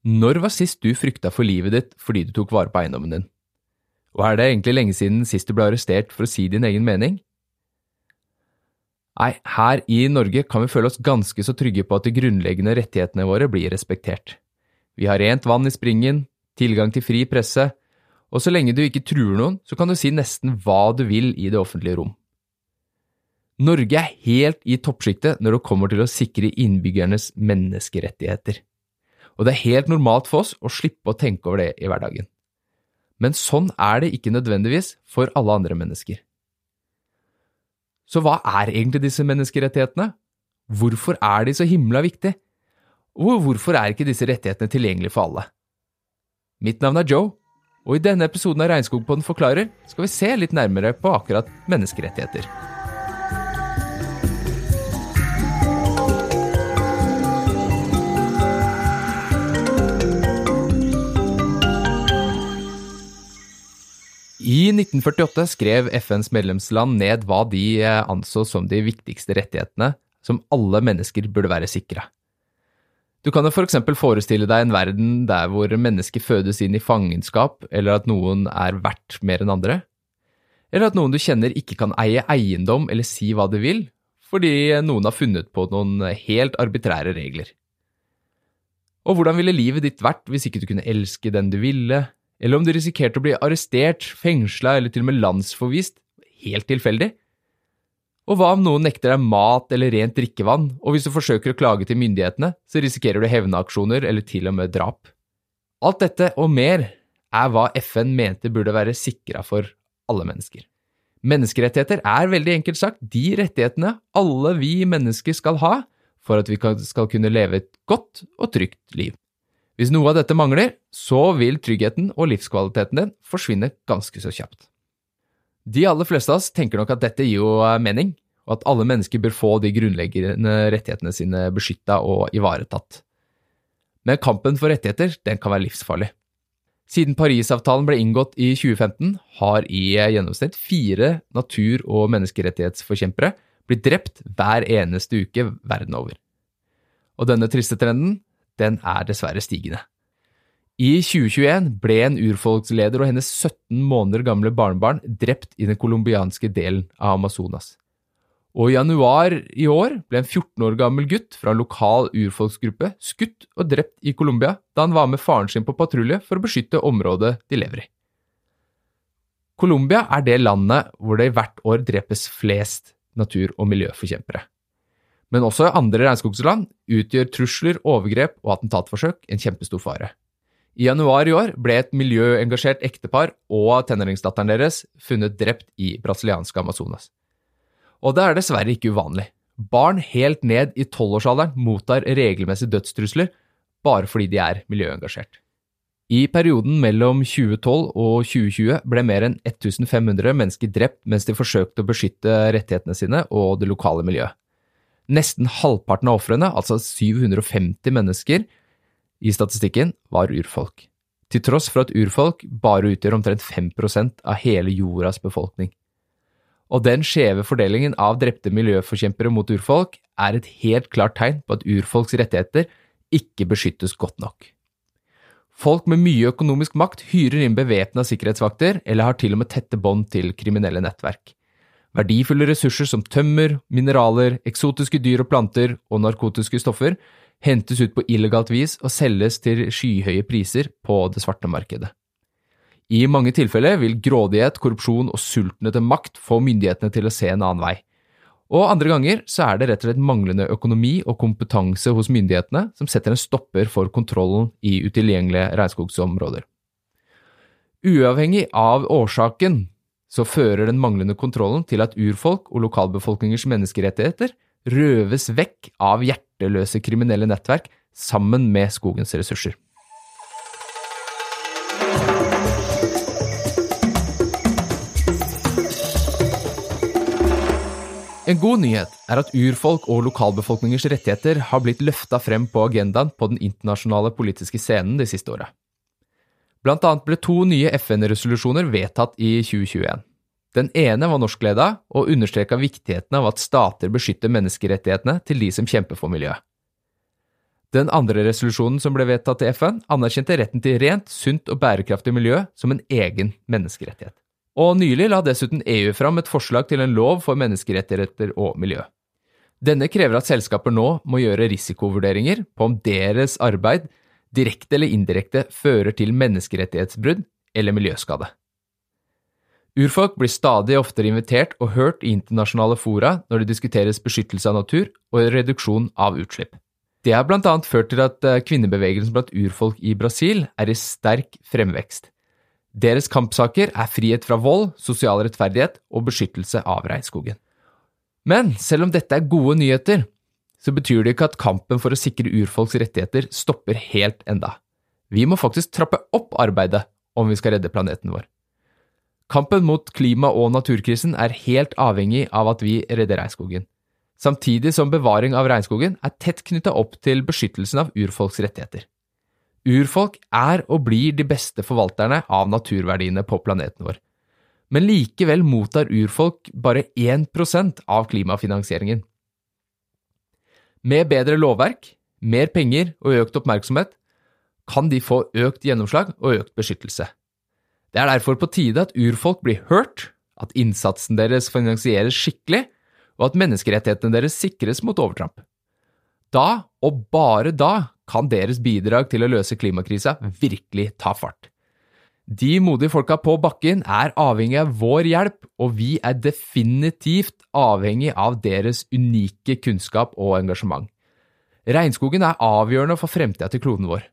Når var sist du frykta for livet ditt fordi du tok vare på eiendommen din? Og er det egentlig lenge siden sist du ble arrestert for å si din egen mening? Nei, her i Norge kan vi føle oss ganske så trygge på at de grunnleggende rettighetene våre blir respektert. Vi har rent vann i springen, tilgang til fri presse, og så lenge du ikke truer noen, så kan du si nesten hva du vil i det offentlige rom. Norge er helt i toppsjiktet når det kommer til å sikre innbyggernes menneskerettigheter. Og det er helt normalt for oss å slippe å tenke over det i hverdagen. Men sånn er det ikke nødvendigvis for alle andre mennesker. Så hva er egentlig disse menneskerettighetene? Hvorfor er de så himla viktige? Og hvorfor er ikke disse rettighetene tilgjengelige for alle? Mitt navn er Joe, og i denne episoden av Regnskogpodden forklarer skal vi se litt nærmere på akkurat menneskerettigheter. I 1948 skrev FNs medlemsland ned hva de eh, anså som de viktigste rettighetene som alle mennesker burde være sikra. Du kan jo for eksempel forestille deg en verden der hvor mennesker fødes inn i fangenskap, eller at noen er verdt mer enn andre. Eller at noen du kjenner ikke kan eie eiendom eller si hva de vil, fordi noen har funnet på noen helt arbitrære regler. Og hvordan ville livet ditt vært hvis ikke du kunne elske den du ville, eller om du risikerte å bli arrestert, fengsla eller til og med landsforvist, helt tilfeldig? Og hva om noen nekter deg mat eller rent drikkevann, og hvis du forsøker å klage til myndighetene, så risikerer du hevnaksjoner eller til og med drap? Alt dette og mer er hva FN mente burde være sikra for alle mennesker. Menneskerettigheter er veldig enkelt sagt de rettighetene alle vi mennesker skal ha for at vi skal kunne leve et godt og trygt liv. Hvis noe av dette mangler, så vil tryggheten og livskvaliteten din forsvinne ganske så kjapt. De aller fleste av oss tenker nok at dette gir jo mening, og at alle mennesker bør få de grunnleggende rettighetene sine beskytta og ivaretatt. Men kampen for rettigheter den kan være livsfarlig. Siden Parisavtalen ble inngått i 2015, har i gjennomsnitt fire natur- og menneskerettighetsforkjempere blitt drept hver eneste uke verden over. Og denne triste trenden den er dessverre stigende. I 2021 ble en urfolksleder og hennes 17 måneder gamle barnebarn drept i den colombianske delen av Amazonas. Og i januar i år ble en 14 år gammel gutt fra en lokal urfolksgruppe skutt og drept i Colombia da han var med faren sin på patrulje for å beskytte området de lever i. Colombia er det landet hvor det hvert år drepes flest natur- og miljøforkjempere. Men også andre regnskogsland utgjør trusler, overgrep og attentatforsøk en kjempestor fare. I januar i år ble et miljøengasjert ektepar og tenåringsdatteren deres funnet drept i brasilianske Amazonas. Og det er dessverre ikke uvanlig. Barn helt ned i tolvårsalderen mottar regelmessig dødstrusler bare fordi de er miljøengasjert. I perioden mellom 2012 og 2020 ble mer enn 1500 mennesker drept mens de forsøkte å beskytte rettighetene sine og det lokale miljøet. Nesten halvparten av ofrene, altså 750 mennesker i statistikken, var urfolk. Til tross for at urfolk bare utgjør omtrent 5% av hele jordas befolkning. Og den skjeve fordelingen av drepte miljøforkjempere mot urfolk er et helt klart tegn på at urfolks rettigheter ikke beskyttes godt nok. Folk med mye økonomisk makt hyrer inn bevæpna sikkerhetsvakter, eller har til og med tette bånd til kriminelle nettverk. Verdifulle ressurser som tømmer, mineraler, eksotiske dyr og planter og narkotiske stoffer hentes ut på illegalt vis og selges til skyhøye priser på det svarte markedet. I mange tilfeller vil grådighet, korrupsjon og sulten etter makt få myndighetene til å se en annen vei. Og andre ganger så er det rett og slett manglende økonomi og kompetanse hos myndighetene som setter en stopper for kontrollen i utilgjengelige regnskogsområder. Uavhengig av årsaken så fører den manglende kontrollen til at urfolk og lokalbefolkningers menneskerettigheter røves vekk av hjerteløse kriminelle nettverk sammen med skogens ressurser. En god nyhet er at urfolk og lokalbefolkningers rettigheter har blitt løfta frem på agendaen på den internasjonale politiske scenen de siste åra. Blant annet ble to nye FN-resolusjoner vedtatt i 2021. Den ene var norskleda og understreka viktigheten av at stater beskytter menneskerettighetene til de som kjemper for miljøet. Den andre resolusjonen som ble vedtatt i FN, anerkjente retten til rent, sunt og bærekraftig miljø som en egen menneskerettighet. Og nylig la dessuten EU fram et forslag til en lov for menneskerettigheter og miljø. Denne krever at selskaper nå må gjøre risikovurderinger på om deres arbeid direkte eller indirekte fører til menneskerettighetsbrudd eller miljøskade. Urfolk blir stadig oftere invitert og hørt i internasjonale fora når det diskuteres beskyttelse av natur og reduksjon av utslipp. Det har blant annet ført til at eh, kvinnebevegelsen blant urfolk i Brasil er i sterk fremvekst. Deres kampsaker er frihet fra vold, sosial rettferdighet og beskyttelse av regnskogen. Men selv om dette er gode nyheter, så betyr det ikke at kampen for å sikre urfolks rettigheter stopper helt enda. Vi må faktisk trappe opp arbeidet om vi skal redde planeten vår. Kampen mot klima- og naturkrisen er helt avhengig av at vi redder regnskogen, samtidig som bevaring av regnskogen er tett knytta opp til beskyttelsen av urfolks rettigheter. Urfolk er og blir de beste forvalterne av naturverdiene på planeten vår, men likevel mottar urfolk bare 1% av klimafinansieringen. Med bedre lovverk, mer penger og økt oppmerksomhet kan de få økt gjennomslag og økt beskyttelse. Det er derfor på tide at urfolk blir hørt, at innsatsen deres finansieres skikkelig, og at menneskerettighetene deres sikres mot overtramp. Da, og bare da, kan deres bidrag til å løse klimakrisa virkelig ta fart. De modige folka på bakken er avhengig av vår hjelp, og vi er definitivt avhengig av deres unike kunnskap og engasjement. Regnskogen er avgjørende for fremtida til kloden vår.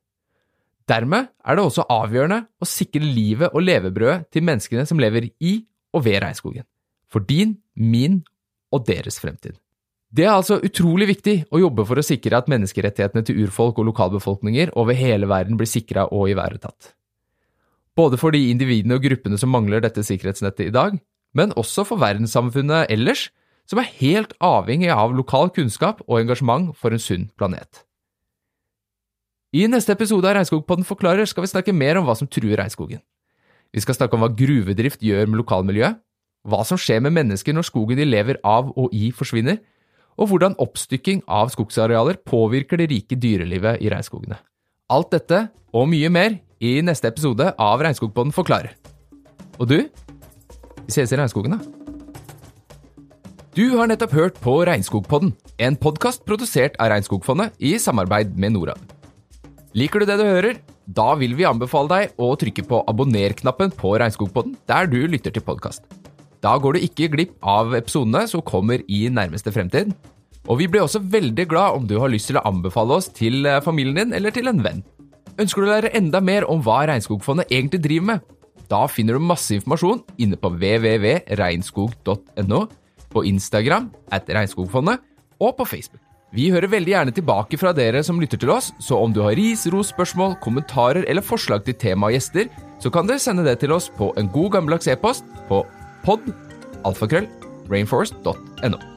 Dermed er det også avgjørende å sikre livet og levebrødet til menneskene som lever i og ved regnskogen. For din, min og deres fremtid. Det er altså utrolig viktig å jobbe for å sikre at menneskerettighetene til urfolk og lokalbefolkninger over hele verden blir sikra og ivaretatt. Både for de individene og gruppene som mangler dette sikkerhetsnettet i dag, men også for verdenssamfunnet ellers, som er helt avhengig av lokal kunnskap og engasjement for en sunn planet. I neste episode av Regnskogpodden forklarer skal vi snakke mer om hva som truer regnskogen. Vi skal snakke om hva gruvedrift gjør med lokalmiljøet, hva som skjer med mennesker når skogen de lever av og i forsvinner, og hvordan oppstykking av skogsarealer påvirker det rike dyrelivet i regnskogene. Alt dette og mye mer i neste episode av Regnskogpodden forklarer. Og du? Vi ses i regnskogen, da. Du har nettopp hørt på Regnskogpodden, en podkast produsert av Regnskogfondet i samarbeid med Norad. Liker du det du hører? Da vil vi anbefale deg å trykke på abonner-knappen på Regnskogpodden der du lytter til podkast. Da går du ikke glipp av episodene som kommer i nærmeste fremtid. Og vi blir også veldig glad om du har lyst til å anbefale oss til eh, familien din eller til en venn. Ønsker du å lære enda mer om hva Regnskogfondet egentlig driver med? Da finner du masse informasjon inne på www.regnskog.no, på Instagram at Regnskogfondet og på Facebook. Vi hører veldig gjerne tilbake fra dere som lytter til oss, så om du har ris, ros, spørsmål, kommentarer eller forslag til tema og gjester, så kan dere sende det til oss på en god gammeldags e-post på pod.alfakrøll.rainforest.no. alfakrøll rainforest.no.